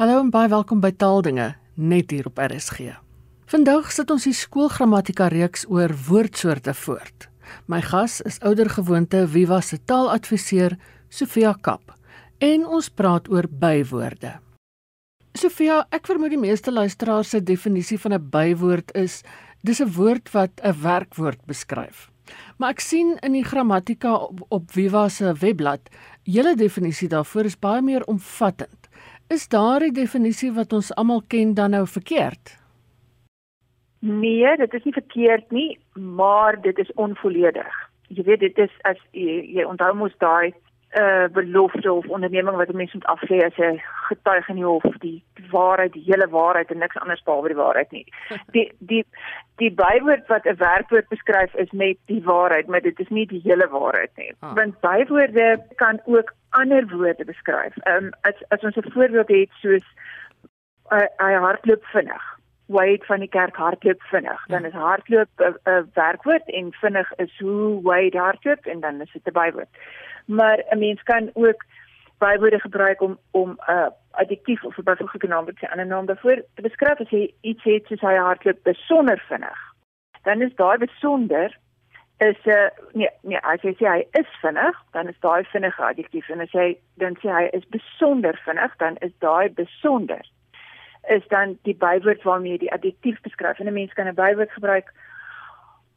Hallo en baie welkom by Taaldinge net hier op RSG. Vandag sit ons die skoolgrammatika reeks oor woordsoorte voort. My gas is oudergewoonte Viva se taaladviseur Sofia Kap en ons praat oor bywoorde. Sofia, ek vermoed die meeste luisteraars se definisie van 'n bywoord is dis 'n woord wat 'n werkwoord beskryf. Maar ek sien in die grammatika op, op Viva se webblad, julle definisie daarvoor is baie meer omvattend. Is daardie definisie wat ons almal ken dan nou verkeerd? Nee, dit is nie verkeerd nie, maar dit is onvolledig. Jy weet dit is as jy, jy onthou mos daai 'n uh, belofte of onderneming wat 'n mens moet aflê as jy getuig in die hof die waarheid, die hele waarheid en niks anders behalwe die waarheid nie. Die die die bywoord wat 'n werkwoord beskryf is net die waarheid, maar dit is nie die hele waarheid nie. Ah. Want bywoorde kan ook ander woorde beskryf. Ehm um, as as ons 'n voorbeeld het soos uh, hy hardloop vinnig. Wade van die kerk hardloop vinnig. Dan is hardloop 'n werkwoord en vinnig is hoe Wade hardloop en dan is dit 'n bywoord maar 'n mens kan ook bywoorde gebruik om om 'n uh, adjektief of 'n byvoeglike naam te 'n ander naam daarvoor te beskryf as jy iets het soos hy hardloop besonder vinnig. Dan is daai besonder is 'n uh, nee nee as jy sê hy is vinnig, dan is daai vinnige adjektief en as jy dan sê hy is besonder vinnig, dan is daai besonder is dan die bywoord waarmee jy die adjektief beskryf. En 'n mens kan 'n bywoord gebruik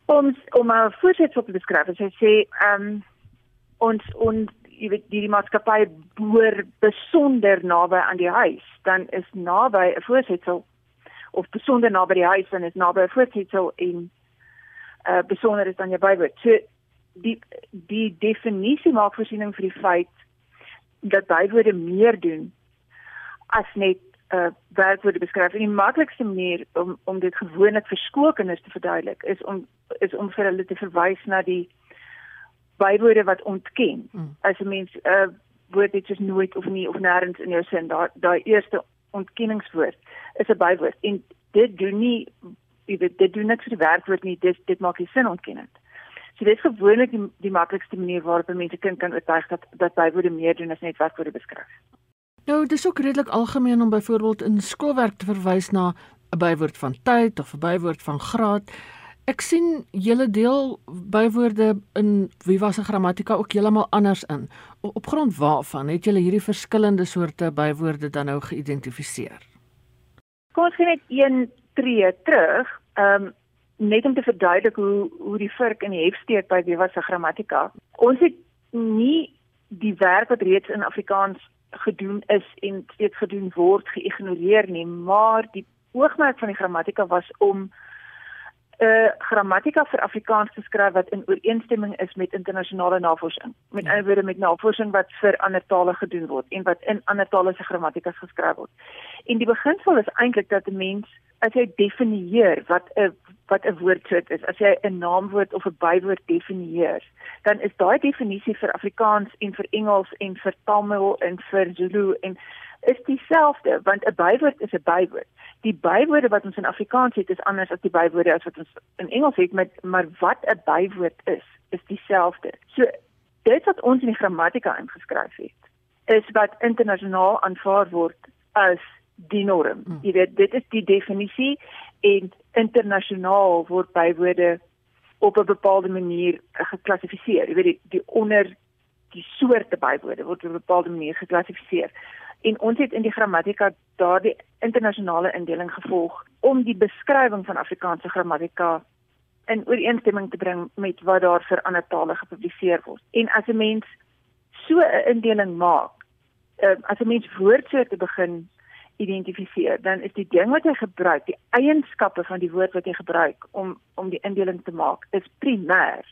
om om 'n voorsetsel te beskryf. As jy sê ehm um, ons ons jy weet die, die maatskappy boer besonder naby aan die huis, dan is naby 'n voorsetsel of besonder naby die huis dan is naby 'n voorsetsel en uh besonder is dan jou bywoord. So die die definisie maak voorsiening vir die feit dat bywoorde meer doen as net uh, werkwoorde beskryf. En die maklikste manier om om dit gewoonlik vir skoolkinders te verduidelik is om is om vir hulle te verwys na die bywoorde wat ontken. Mm. As 'n mens 'n uh, woord het soos nooit of nie of nêrens in jou sin, daai daai eerste ontkenningswoord is 'n bywoord en dit doen nie jy weet dit doen niks vir die werkwoord nie, dit dit maak die sin ontkennend. So dit is gewoonlik die, die maklikste manier waarop mense kind kan oortuig dat dat bywoorde meer doen as net werkwoorde beskryf. Nou, dis ook redelik algemeen om byvoorbeeld in skoolwerk te verwys na 'n bywoord van tyd of 'n bywoord van graad. Ek sien julle deel bywoorde in Viva se grammatika ook heeltemal anders in. Op grond waarvan het julle hierdie verskillende soorte bywoorde dan nou geïdentifiseer? Kom ons net een tree terug, ehm um, net om te verduidelik hoe hoe die vurk in die hef steek by Viva se grammatika. Ons het nie die werk wat reeds in Afrikaans gedoen is en steeds gedoen word geïgnoreer nie, maar die oogmerk van die grammatika was om 'n grammatika vir Afrikaans te skryf wat in ooreenstemming is met internasionale navorsing. Met ander woorde met navorsing wat vir ander tale gedoen word en wat in ander tale se grammatikas geskryf word. En die beginsel is eintlik dat 'n mens as jy definieer wat 'n wat 'n woordsoort is, as jy 'n naamwoord of 'n bywoord definieer, dan is daai definisie vir Afrikaans en vir Engels en vir Tamil en vir Zulu en is dieselfde want 'n bywoord is 'n bywoord. Die bywoorde wat ons in Afrikaans het is anders as die bywoorde as wat ons in Engels het, met, maar wat 'n bywoord is, is dieselfde. So dit wat ons in die grammatika ingeskryf het, is wat internasionaal aanvaar word as die norm. Hmm. Jy weet, dit is die definisie en internasionaal word bywoorde op 'n bepaalde manier geklassifiseer. Jy weet die, die onder die soorte bywoorde word op 'n bepaalde manier geklassifiseer en ons het in die grammatika daardie internasionale indeling gevolg om die beskrywing van Afrikaanse grammatika in ooreenstemming te bring met wat daar vir ander tale gepubliseer word. En as 'n mens so 'n indeling maak, uh, as 'n mens woordsoorte begin identifiseer, dan is die ding wat jy gebruik, die eienskappe van die woord wat jy gebruik om om die indeling te maak, is primêr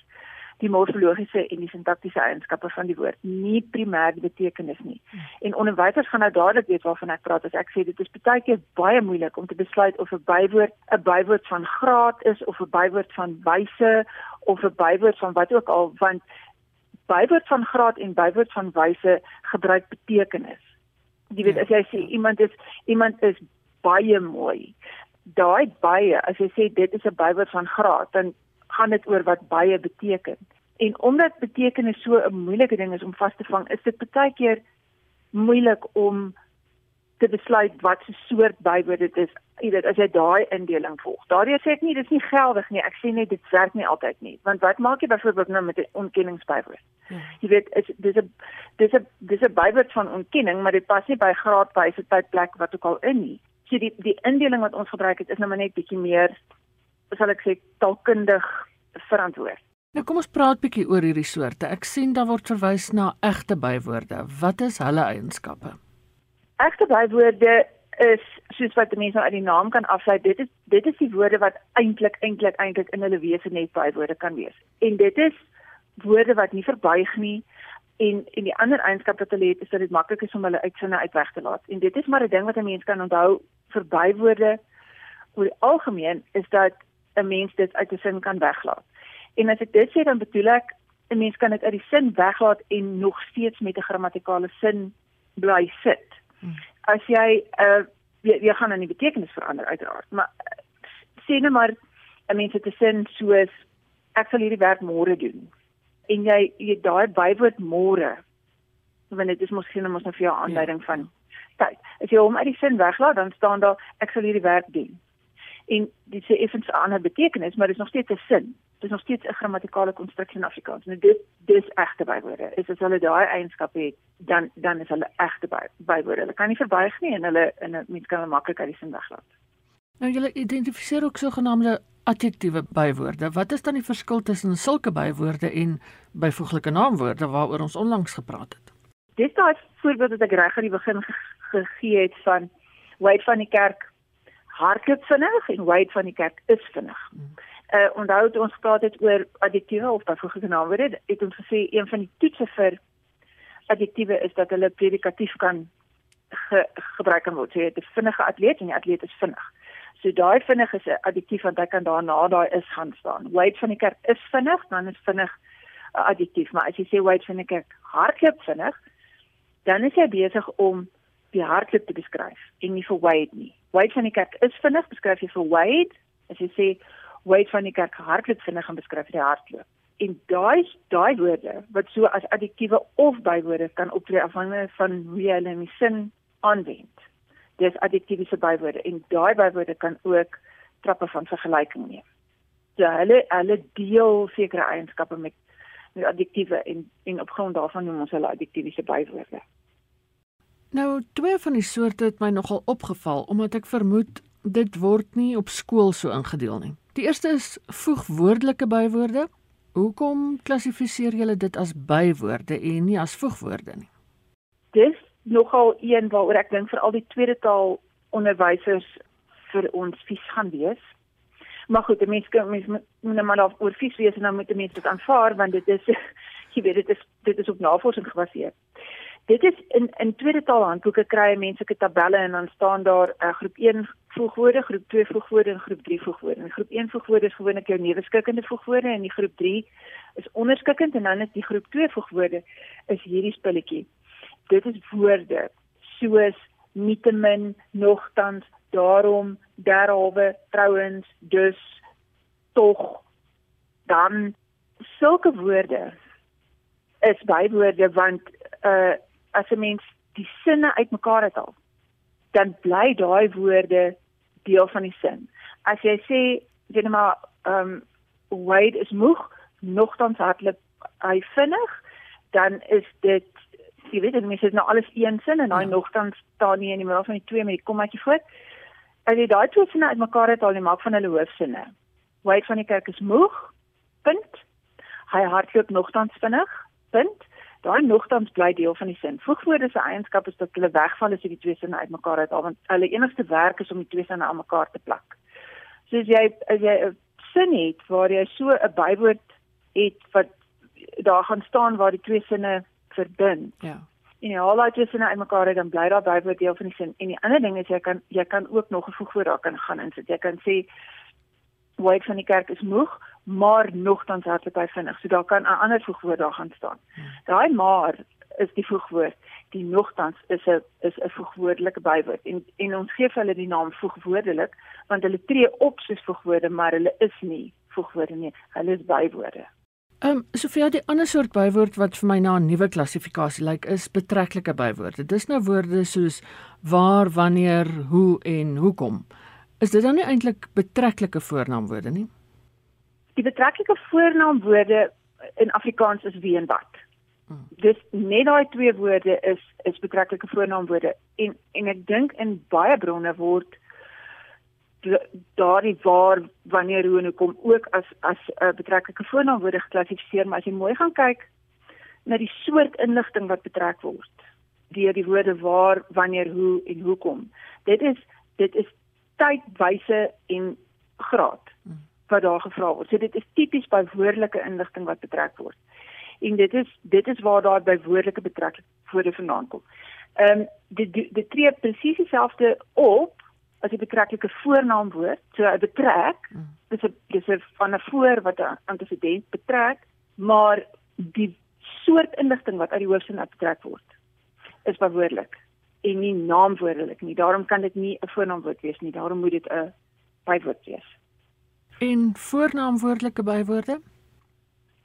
die morfologiese en die sintaktiese eienskappe van die woord, nie primêr die betekenis nie. En onderwysers gaan nou dadelik weet waarvan ek praat as ek sê dit is baie keer baie moeilik om te besluit of 'n bywoord 'n bywoord van graad is of 'n bywoord van wyse of 'n bywoord van wat ook al want bywoord van graad en bywoord van wyse gebruik betekenis. Jy weet ja. as jy sê iemand is iemand is baie mooi. Daai baie as jy sê dit is 'n bywoord van graad dan gaan dit oor wat baie beteken. En omdat betekenis so 'n moeilike ding is om vas te vang, is dit baie keer moeilik om te besluit wat se soort bywoord dit is. Jy weet as jy daai indeling volg. Daardie sê ek nie dis nie geldig nie. Ek sê net dit werk nie altyd nie. Want wat maak jy byvoorbeeld nou met 'n ontkenningsbywoord? Ja. Jy weet is dis 'n dis 'n dis 'n bywoord van ontkenning, maar dit pas nie by graadwyse tydplek wat ook al in nie. So die die indeling wat ons gebruik het is nou maar net bietjie meer sal ek sê taalkundig verantwoord. Nou kom ons praat bietjie oor hierdie soorte. Ek sien daar word verwys na egte bywoorde. Wat is hulle eienskappe? Egte bywoorde is soos wat mense nou uit die naam kan aflei, dit is dit is die woorde wat eintlik eintlik eintlik in hulle wese net bywoorde kan wees. En dit is woorde wat nie verbuig nie en en die ander eienskap wat hulle het is dat dit maklik is om hulle uitsinne uitweg te laat. En dit is maar 'n ding wat 'n mens kan onthou vir bywoorde oor die algemeen is dat 'n mens dit uit 'n sin kan weglaat. En as ek dit sê dan bedoel ek 'n mens kan dit uit die sin weglaat en nog steeds met 'n grammatikale sin bly sit. As jy uh jy, jy gaan dan die betekenis verander uiteraard maar sê net maar 'n mens het 'n sin soos ek sal hierdie werk môre doen. En jy jy daai bywoord môre want dit is mos geen mos nou vir jou aanduiding ja. van tyd. As jy hom uit die sin weglaat dan staan daar ek sal hierdie werk doen en dit sê effens 'n ander betekenis maar dit is nog steeds 'n sin dit is nog steeds 'n grammatikale konstruksie in Afrikaans. Nou dit dis egte bywoorde. Is as hulle daai eienskappe het, dan dan is hulle egte by, bywoorde. Hulle kan nie verbuig nie en hulle in 'n mens kan hulle maklik uit die sin weglaat. Nou julle identifiseer ook sogenaamde adjektiewe bywoorde. Wat is dan die verskil tussen sulke bywoorde en byvoeglike naamwoorde waaroor ons onlangs gepraat het? Dis daai voorbeeld wat ek reg aan die begin gegee het van Wade van die kerk hardloop vinnig en Wade van die kerk is vinnig. Hmm uh onthou het ons gepraat het oor adjektiewe of byvoeglike naamwoorde het ons gesê een van die toetse vir adjektiewe is dat hulle predikatief kan ge, gebruik kan word. Jy het 'n vinnige atleet en die atleet is vinnig. So daai vinnig is 'n adjektief want hy kan daarna daai is gaan staan. Wade van die kerk is vinnig, dan is vinnig 'n adjektief, maar as jy sê Wade van die kerk hardloop vinnig, dan is jy besig om die hardloop te beskryf en nie vir Wade nie. Wade van die kerk is vinnig, beskryf jy vir Wade. As jy sê Wade van die kerk hardloop vinnig en beskryf die hardloop. En daai daai woorde wat so as adjektiewe of bywoorde kan optree afhangende van hoe jy hulle in die sin aanwend. Dis adjektiewe bywoorde en daai bywoorde kan ook trappe van vergelyking neem. So hulle hulle deel sekere eienskappe met met adjektiewe en en op grond daarvan noem ons hulle adjektiewe bywoorde. Nou twee van die soorte het my nogal opgeval omdat ek vermoed dit word nie op skool so ingedeel nie. Die eerste is voegwoordelike bywoorde. Hoekom klassifiseer julle dit as bywoorde en nie as voegwoorde nie? Dis nogal een waaroor ek dink vir al die tweede taal onderwysers vir ons vies gaan wees. Maar goed, mense kan mens moet nou maar oor vies wees en dan moet mense dit aanvaar want dit is jy weet dit is dit is op navorsing gebaseer. Dit is in in tweede taal handboeke kry mense sulke tabelle en dan staan daar uh, groep 1 voegwoorde, groep 2 voegwoorde en groep 3 voegwoorde. Groep 1 voegwoorde is gewoonlik jou neerskikkende voegwoorde en die groep 3 is onderskikkend en dan is die groep 2 voegwoorde is hierdie spulletjie. Dit is woorde soos nietemin, nogtans, daarom, derhalwe, trouens, dus, tog, dan sulke woorde is bywoorde want uh as 'n mens die sinne uitmekaar het al dan bly daai woorde deel van die sin. As jy sê jy net maar ehm um, Wade is moeg, nogtans hardloop hy vinnig, dan is dit jy weet dit mens het nou alles een sin en daai ja. nogtans staan nie in die middel van die twee met die kommaatjie voor. As jy daai twee sinne uitmekaar het al, jy maak van hulle hoofsinne. Wade van die kerk is moeg. Punt. Hy hardloop nogtans vinnig. Punt daai nogtans bly deel van die sin. Voegwoorde se eienskap is dat hulle wegval as jy die twee sinne uitmekaar uit, want hulle enigste werk is om die twee sinne aan mekaar te plak. So as jy as jy 'n sin het waar jy so 'n bywoord het wat daar gaan staan waar die twee sinne verbind. Ja. En jy haal daai twee sinne uitmekaar uit dan bly daar bywoord deel van die sin. En die ander ding is jy kan jy kan ook nog 'n voegwoord daar kan gaan insit. Jy kan sê Wade van die kerk is moeg maar nogtans hardloop hy vinnig. So daar kan 'n ander voegwoord daar gaan staan. Daai maar is die voegwoord. Die nogtans is 'n is 'n voegwoordelike bywoord en en ons gee hulle die naam voegwoordelik want hulle tree op soos voegwoorde, maar hulle is nie voegwoorde nie. Hulle is bywoorde. Ehm um, Sofia, die ander soort bywoord wat vir my na 'n nuwe klassifikasie lyk is betrekkelike bywoorde. Dis nou woorde soos waar, wanneer, hoe en hoekom. Is dit dan nie eintlik betrekkelike voornaamwoorde nie? Die betrekkelike voornaamwoorde in Afrikaans is wie en wat. Hmm. Dis net daai twee woorde is is betrekkelike voornaamwoorde. En en ek dink in baie bronne word daardie waar wanneer hoe en hoekom ook as as 'n uh, betrekkelike voornaamwoorde geklassifiseer. Maar as jy mooi gaan kyk na die soort inligting wat betrek word deur die woorde waar wanneer hoe en hoekom. Dit is dit is tyd wyse en graad wat daar gevra word so dit is tipies by woordelike inligting wat betrek word en dit is dit is waar daar by woordelike betrekking woorde vandaan kom ehm um, dit dit tree presies dieselfde op as 'n betrekkelike voornaamwoord, so 'n betrek, dis 'n dis 'n van 'n voor wat 'n antecedent betrek, maar die soort inligting wat uit die hoofsin betrek word is behoorlik en nie naamwoordelik nie. Daarom kan dit nie 'n voornaamwoord wees nie. Daarom moet dit 'n bywoord wees. En voornaamwoordelike bywoorde?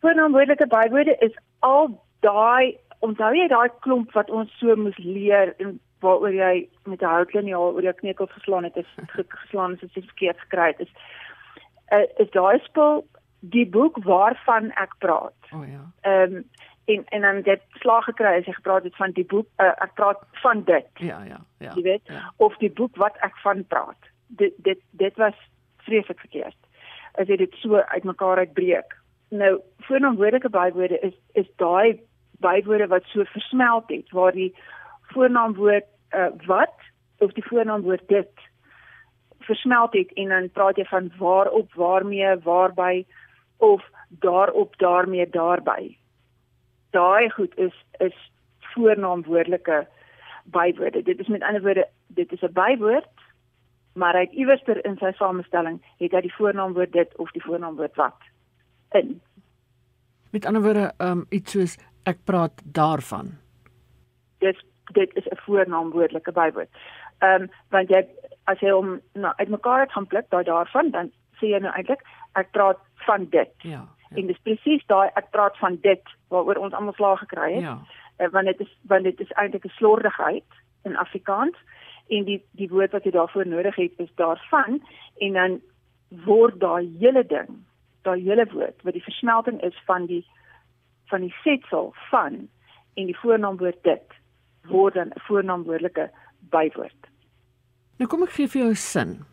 Voornaamwoordelike bywoorde is al daai onthou jy daai klomp wat ons so moes leer in waaroor jy met 'n houtliniaal oor jou kneukels geslaan het, is geslaan as dit verkeerd gekry het. Is uh, is daai spul die boek waarvan ek praat. O oh, ja. Ehm um, en en dan dit slag gekry as jy gepraat het van die boek uh, ek praat van dit. Ja, ja, ja. Jy weet ja. of die boek wat ek van praat. Dit dit dit was vreeslik verkeerd. As jy dit so uitmekaar uitbreek. Nou, voornaamwoordelike bywoorde is is daai bywoorde wat so versmelt het waar die voornaamwoord uh, wat of die voornaamwoord dit versmelt het en dan praat jy van waarop, waarmee, waarby of daarop, daarmee, daarby. Daai goed is is voornaamwoordelike bywoorde. Dit is met ander woorde, dit is 'n bywoord, maar hy het iewers ter in sy samestelling het hy die voornaamwoord dit of die voornaamwoord wat in. Met ander woorde, um iets soos ek praat daarvan. Dis dit is 'n voornaamwoordelike bywoord. Ehm um, want jy as jy hom nou uitmekaar het gaan pluk daai daarvan dan sê jy nou eintlik ek praat van dit. Ja. ja. En dis presies daai ek praat van dit waaroor ons almal slaag gekry het. Ja. Uh, want dit is want dit is eintlik 'n slordigheid in Afrikaans en die die woord wat jy daarvoor nodig het is daarvan en dan word daai hele ding, daai hele woord wat die versmelting is van die van die setsel van en die voornaamwoord dit word dan 'n voornaamwoordelike bywoord. Nou kom ek gee vir jou 'n sin.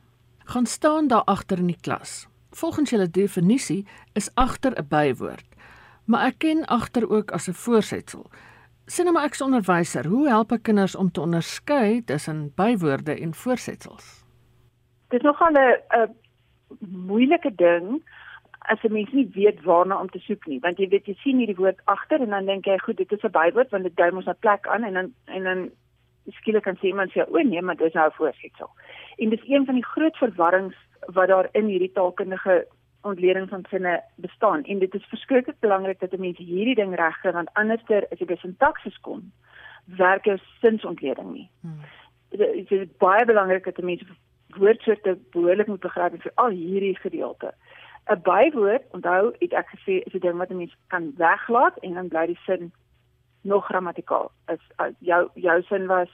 Gaan staan daar agter in die klas. Volgens julle definisie is agter 'n bywoord, maar ek ken agter ook as 'n voorsetsel. Sien nou maar ek se onderwyser, hoe help ek kinders om te onderskei tussen bywoorde en voorsetsels? Dit is nogal 'n moeilike ding as 'n mens nie weet waarna om te soek nie, want jy weet jy sien hierdie woord agter en dan dink jy goed, dit is 'n bywoord want dit dui mos 'n plek aan en dan en dan skielik kan sê iemand sê o nee, maar dis nou 'n voorsetsel. En dis een van die groot verwarrings wat daar in hierdie taalkundige ontleding van sinne bestaan en dit is verskriklik belangrik dat 'n mens hierdie ding regkry want anderster as jy by sintaksis kom, werk jou sinsontleding nie. Hmm. Dit is baie belangrik dat 'n mens woordsoorte behoorlik moet begryp vir al hierdie gedeelte. 'n bywoord, onthou, het ek gesê is 'n ding wat 'n mens kan weglaat en dan bly die sin nog grammatikaal. Is uh, jou jou sin was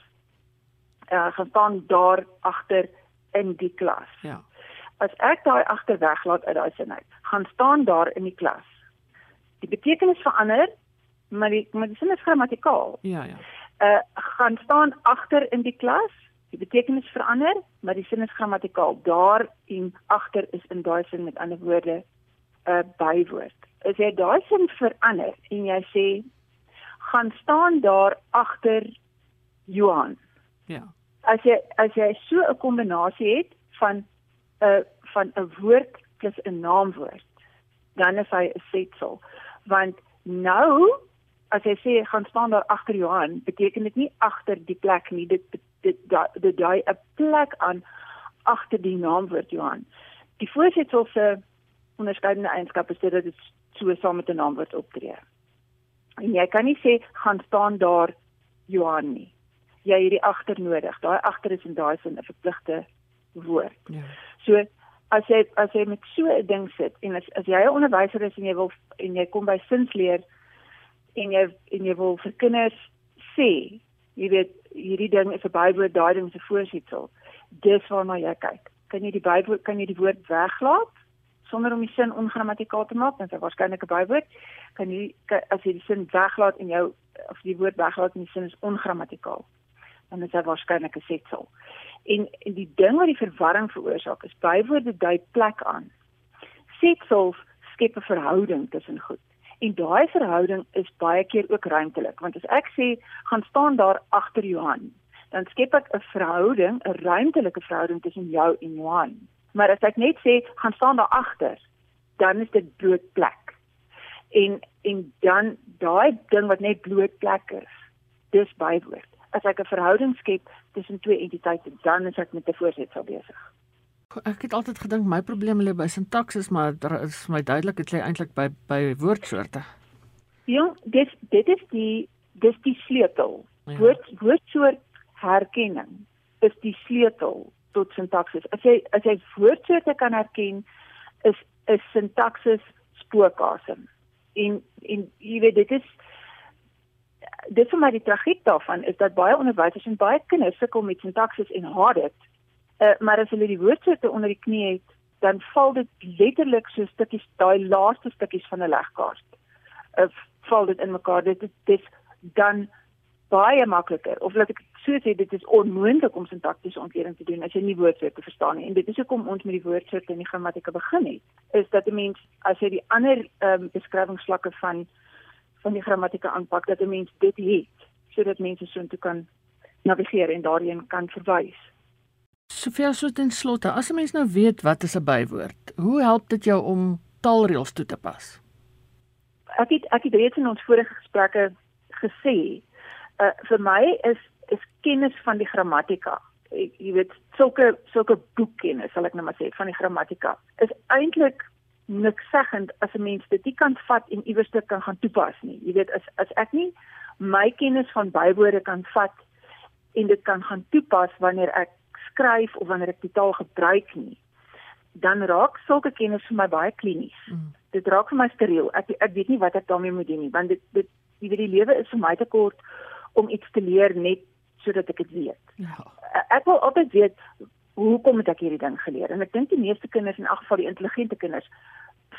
uh gaan staan daar agter in die klas. Ja. As ek daai agter weglaat uit daai sin uit, gaan staan daar in die klas. Die betekenis verander, maar die maar die sin is grammatikaal. Ja, ja. Uh gaan staan agter in die klas Die betekenis verander, maar die sin is grammatikaal. Daar en agter is in daai sin met ander woorde 'n bywoord. As jy daai sin verander en jy sê gaan staan daar agter Johan. Ja. As jy as jy so 'n kombinasie het van 'n van 'n woord plus 'n naamwoord, dan is hy 'n setsel. Want nou as jy sê gaan staan daar agter Johan, beteken dit nie agter die plek nie. Dit dit dit daai 'n plek aan agter die naamwoord Johan. Die voorsetsel se onderskeidende eienskap is dit dat dit so saam met 'n naamwoord optree. En jy kan nie sê gaan staan daar Johan nie. Jy hierdie agter nodig. Daai agter is in daai sin 'n verpligte woord. Ja. So as jy as jy met so 'n ding sit en as as jy 'n onderwyser is en jy wil en jy kom by sinsleer en jy en jy wil vir kinders sê, jy weet hierdie ding is 'n bywoord, daai ding is 'n voorsetsel. Dis waarna jy kyk. Kan jy die bywoord kan jy die woord weglaat sonder om die sin ongrammatiekaal te maak? Dit is waarskynlik 'n bywoord. Kan jy as jy die sin weglaat en jou of die woord weglaat en die sin is ongrammatiekaal, dan is dit waarskynlik 'n setsel. En, en die ding wat die verwarring veroorsaak is bywoorde dui plek aan. Setsels skep 'n verhouding tussen goed. En daai verhouding is baie keer ook ruimtelik, want as ek sê gaan staan daar agter Johan, dan skep ek 'n verhouding, 'n ruimtelike verhouding tussen jou en Johan. Maar as ek net sê gaan staan daar agter, dan is dit bloot plek. En en dan daai ding wat net bloot plek is, dis bywoord. As ek 'n verhouding skep tussen twee entiteite, dan is ek met 'n voorsetsel besig. Ek het altyd gedink my probleem lê by sintaksis, maar daar is vir my duidelik dit lê eintlik by by woordsoorte. Ja, dit dit is die dis die sleutel. Ja. Woord woordsoort herkenning is die sleutel tot sintaksis. As jy as jy woordsoorte kan herken, is is sintaksis spookasem. En en jy weet dit is dit vir my die tragiek daarvan is dat baie onderwysers en baie kinders sukkel met sintaksis en haat dit. Uh, maar as hulle die woordsoorte onder die knie het, dan val dit letterlik so stukkies daai laaste stukkies van 'n legkaart. Uh, val dit in mekaar. Dit is dit dan baie makliker of laat ek so sê dit is onmoontlik om sintaktiese ontleding te doen as jy nie woordsoorte verstaan nie en dit is hoekom ons met die woordsoorte en die grammatika begin het is dat 'n mens as jy die ander ehm um, beskrywingsvlakke van van die grammatika aanpak dat 'n mens dit het sodat mense so intoe kan navigeer en daarin kan verwys. Sofia so ten slotte, as 'n mens nou weet wat is 'n bywoord, hoe help dit jou om taalreëls toe te pas? Ek het ek het reeds in ons vorige gesprekke gesê uh, vir my is is kennis van die grammatika. Jy weet sulke sulke boekkennis sal ek nou maar sê van die grammatika is eintlik niks seggend as 'n mens dit nie kan vat en iewers dit kan gaan toepas nie. Jy weet as as ek nie my kennis van bywoorde kan vat en dit kan gaan toepas wanneer ek skryf of wanneer ek die taal gebruik nie, dan raak sulke kennis vir my baie klinies. Mm. Dit raak vir my steriel. Ek ek weet nie wat ek daarmee moet doen nie, want dit dit jy weet die lewe is vir my te kort om iets te leer net sodat ek dit weet. Ja. Ek wil altyd weet hoekom het ek hierdie ding geleer? En ek dink die meeste kinders in elk geval die intelligente kinders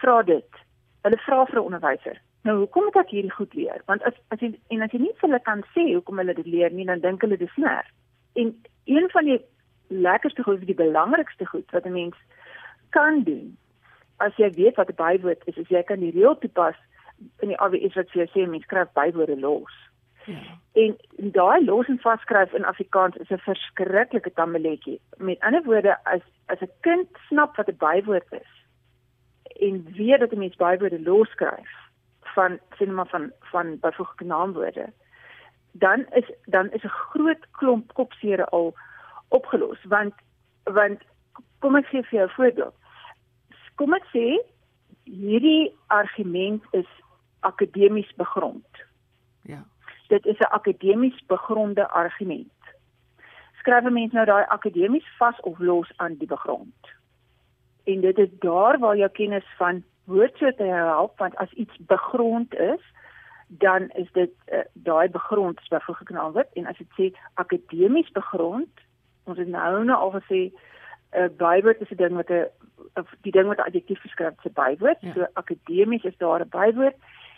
vra dit. Hulle vra vir 'n onderwyser. Nou hoekom het ek hierdie goed leer? Want as as jy en as jy nie vir hulle kan sê hoekom hulle dit leer nie, dan dink hulle dis sner. En een van die lekkerste goed, die belangrikste goed wat 'n mens kan doen as jy weet wat 'n bywoord is, is jy kan die reël toepas in die AWS wat vir jou sê mens skryf bywoorde los. Ja. En daai los en vaskryf in Afrikaans is 'n verskriklike tammeletjie. Met ander woorde, as as 'n kind snap wat 'n bywoord is en weet dat 'n mens bywoorde losskryf van sinema van van byvoeglike naamwoorde, dan is dan is 'n groot klomp kopsere al opgelos want want kom ek gee vir jou 'n voorbeeld. Kom ek sê hierdie argument is akademies begrond. Ja dit is 'n akademies begronde argument. Skryf 'n mens nou daai akademies vas of los aan die begrond. En dit is daar waar jou kennis van woordsoorte help want as iets begrond is, dan is dit uh, daai begrond is byvoorbeeld genaamd word en as dit sê akademies begrond, ons het nou nou al gesê 'n uh, bywoord is 'n ding wat 'n die ding wat 'n adjektief beskryf, 'n bywoord. Ja. So akademies is daar 'n bywoord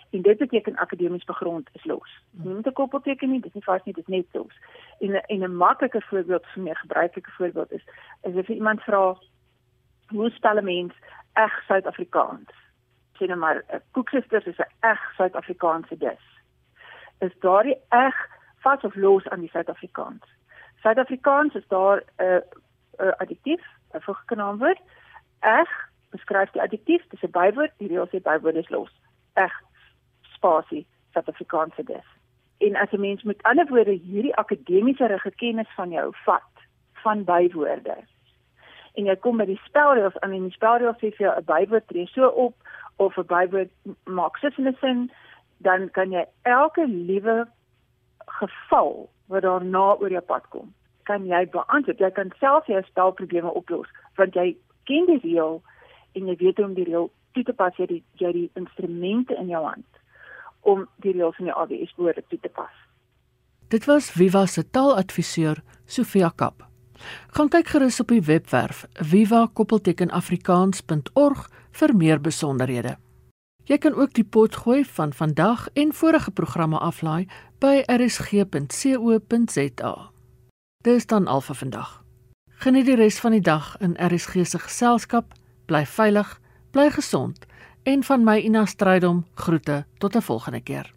en dit beteken akademies begrond is los. Hmm. Nie met 'n koppelteken nie, dis nie vas nie, dis net los. En en 'n maklike voorbeeld vir meer gebruikelike voorbeeld is is as iemand vra hoe spel 'n mens eg Suid-Afrikaans? Sê nou maar 'n koeksusters is 'n eg Suid-Afrikaanse dis. Is daardie eg vas of los aan die Suid-Afrikaans? Suid-Afrikaans is daar 'n uh, uh, adjektief, 'n voeggenaamwoord. Eg beskryf die adjektief, dis 'n bywoord, die reël sê bywoord is los. Eg spasie Suid-Afrikaanse dis. En as 'n mens met ander woorde hierdie akademiese kennis van jou vat van bywoorde. En jy kom by die spelreëls aan en die spelreëls sê vir 'n bywoord tree so op of 'n bywoord maak sin in 'n sin, dan kan jy elke liewe geval wat daarna oor jou pad kom, kan jy beantwoord. Jy kan self jou spelprobleme oplos want jy ken die reël en jy weet hoe om die reël toe te pas, jy die jy die instrumente in jou hand om die reëls van die AWS woorde toe te pas. Dit was Viva se taaladviseur Sofia Kap. Gaan kyk gerus op die webwerf viva-afrikaans.org vir meer besonderhede. Jy kan ook die pot gooi van vandag en vorige programme aflaai by rsg.co.za. Dis dan al vir vandag. Geniet die res van die dag in RSG se geselskap, bly veilig, bly gesond en van my Ina Strydom groete tot 'n volgende keer.